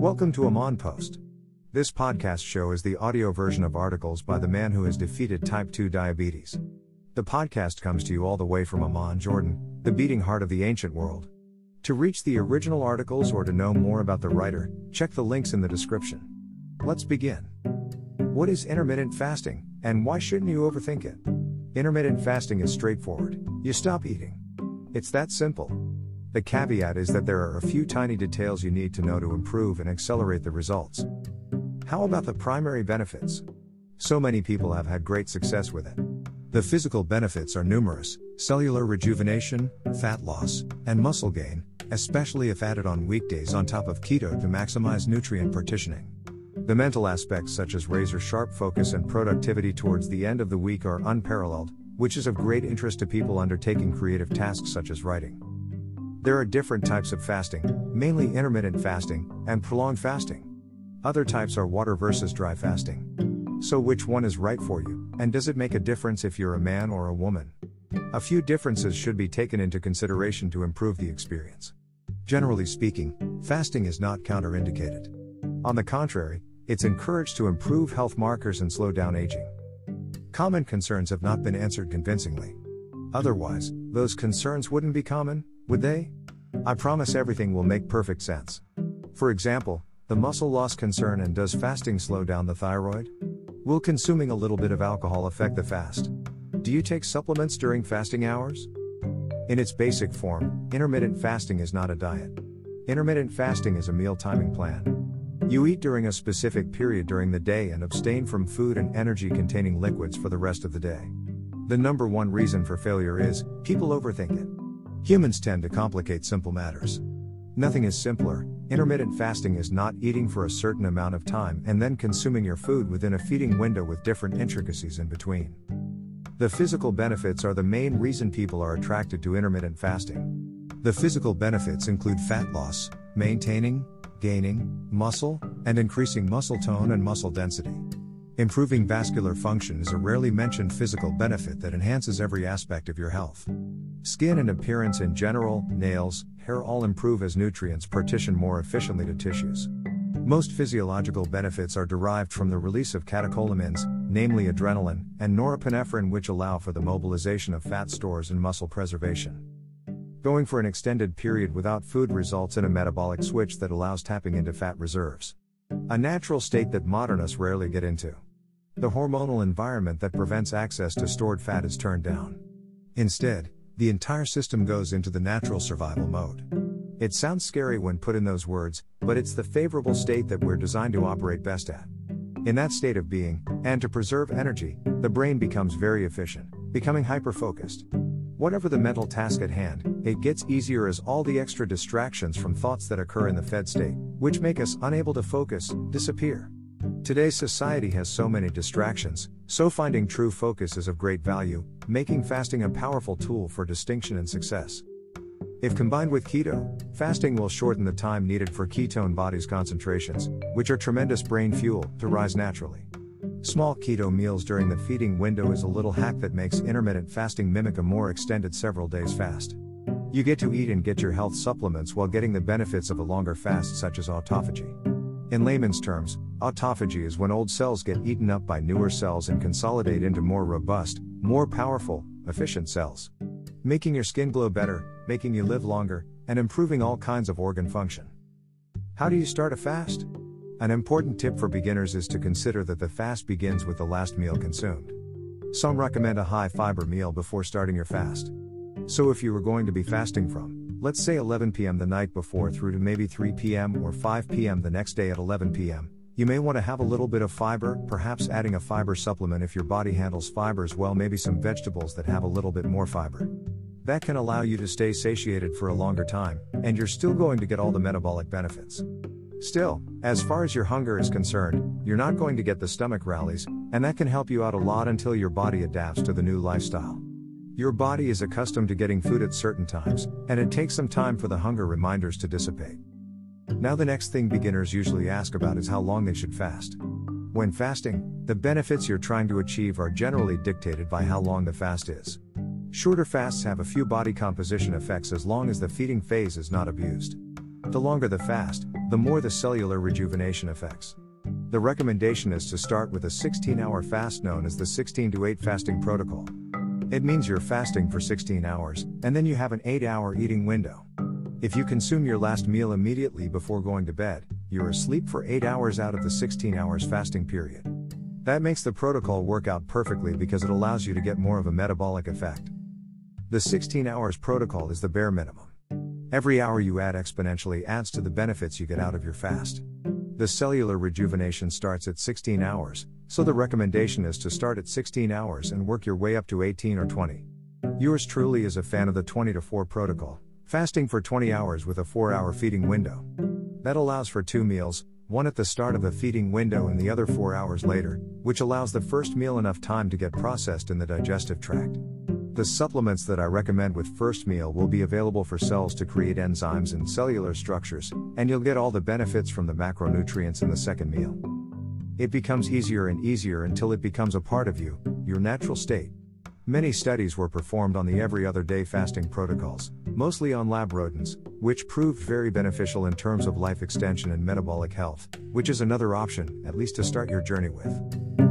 Welcome to Amon Post. This podcast show is the audio version of articles by the man who has defeated type 2 diabetes. The podcast comes to you all the way from Amman, Jordan, the beating heart of the ancient world. To reach the original articles or to know more about the writer, check the links in the description. Let's begin. What is intermittent fasting, and why shouldn't you overthink it? Intermittent fasting is straightforward you stop eating. It's that simple. The caveat is that there are a few tiny details you need to know to improve and accelerate the results. How about the primary benefits? So many people have had great success with it. The physical benefits are numerous cellular rejuvenation, fat loss, and muscle gain, especially if added on weekdays on top of keto to maximize nutrient partitioning. The mental aspects, such as razor sharp focus and productivity towards the end of the week, are unparalleled, which is of great interest to people undertaking creative tasks such as writing. There are different types of fasting, mainly intermittent fasting and prolonged fasting. Other types are water versus dry fasting. So, which one is right for you, and does it make a difference if you're a man or a woman? A few differences should be taken into consideration to improve the experience. Generally speaking, fasting is not counterindicated. On the contrary, it's encouraged to improve health markers and slow down aging. Common concerns have not been answered convincingly. Otherwise, those concerns wouldn't be common, would they? I promise everything will make perfect sense. For example, the muscle loss concern and does fasting slow down the thyroid? Will consuming a little bit of alcohol affect the fast? Do you take supplements during fasting hours? In its basic form, intermittent fasting is not a diet. Intermittent fasting is a meal timing plan. You eat during a specific period during the day and abstain from food and energy containing liquids for the rest of the day. The number one reason for failure is people overthink it. Humans tend to complicate simple matters. Nothing is simpler. Intermittent fasting is not eating for a certain amount of time and then consuming your food within a feeding window with different intricacies in between. The physical benefits are the main reason people are attracted to intermittent fasting. The physical benefits include fat loss, maintaining, gaining, muscle, and increasing muscle tone and muscle density. Improving vascular function is a rarely mentioned physical benefit that enhances every aspect of your health. Skin and appearance in general, nails, hair all improve as nutrients partition more efficiently to tissues. Most physiological benefits are derived from the release of catecholamines, namely adrenaline and norepinephrine, which allow for the mobilization of fat stores and muscle preservation. Going for an extended period without food results in a metabolic switch that allows tapping into fat reserves. A natural state that modernists rarely get into. The hormonal environment that prevents access to stored fat is turned down. Instead, the entire system goes into the natural survival mode. It sounds scary when put in those words, but it's the favorable state that we're designed to operate best at. In that state of being, and to preserve energy, the brain becomes very efficient, becoming hyper focused. Whatever the mental task at hand, it gets easier as all the extra distractions from thoughts that occur in the fed state, which make us unable to focus, disappear. Today's society has so many distractions, so finding true focus is of great value, making fasting a powerful tool for distinction and success. If combined with keto, fasting will shorten the time needed for ketone bodies concentrations, which are tremendous brain fuel, to rise naturally. Small keto meals during the feeding window is a little hack that makes intermittent fasting mimic a more extended several days fast. You get to eat and get your health supplements while getting the benefits of a longer fast, such as autophagy. In layman's terms, autophagy is when old cells get eaten up by newer cells and consolidate into more robust, more powerful, efficient cells. Making your skin glow better, making you live longer, and improving all kinds of organ function. How do you start a fast? An important tip for beginners is to consider that the fast begins with the last meal consumed. Some recommend a high fiber meal before starting your fast. So if you were going to be fasting from let's say 11 p.m. the night before through to maybe 3 p.m. or 5 p.m. the next day at 11 p.m. You may want to have a little bit of fiber, perhaps adding a fiber supplement if your body handles fibers well, maybe some vegetables that have a little bit more fiber. That can allow you to stay satiated for a longer time, and you're still going to get all the metabolic benefits. Still, as far as your hunger is concerned, you're not going to get the stomach rallies, and that can help you out a lot until your body adapts to the new lifestyle. Your body is accustomed to getting food at certain times, and it takes some time for the hunger reminders to dissipate. Now, the next thing beginners usually ask about is how long they should fast. When fasting, the benefits you're trying to achieve are generally dictated by how long the fast is. Shorter fasts have a few body composition effects as long as the feeding phase is not abused. The longer the fast, the more the cellular rejuvenation effects. The recommendation is to start with a 16 hour fast known as the 16 to 8 fasting protocol. It means you're fasting for 16 hours, and then you have an 8 hour eating window. If you consume your last meal immediately before going to bed, you're asleep for 8 hours out of the 16 hours fasting period. That makes the protocol work out perfectly because it allows you to get more of a metabolic effect. The 16 hours protocol is the bare minimum. Every hour you add exponentially adds to the benefits you get out of your fast. The cellular rejuvenation starts at 16 hours, so the recommendation is to start at 16 hours and work your way up to 18 or 20. Yours truly is a fan of the 20 to 4 protocol, fasting for 20 hours with a 4 hour feeding window. That allows for two meals, one at the start of the feeding window and the other 4 hours later, which allows the first meal enough time to get processed in the digestive tract. The supplements that I recommend with first meal will be available for cells to create enzymes and cellular structures, and you'll get all the benefits from the macronutrients in the second meal. It becomes easier and easier until it becomes a part of you, your natural state. Many studies were performed on the every other day fasting protocols, mostly on lab rodents, which proved very beneficial in terms of life extension and metabolic health, which is another option, at least to start your journey with.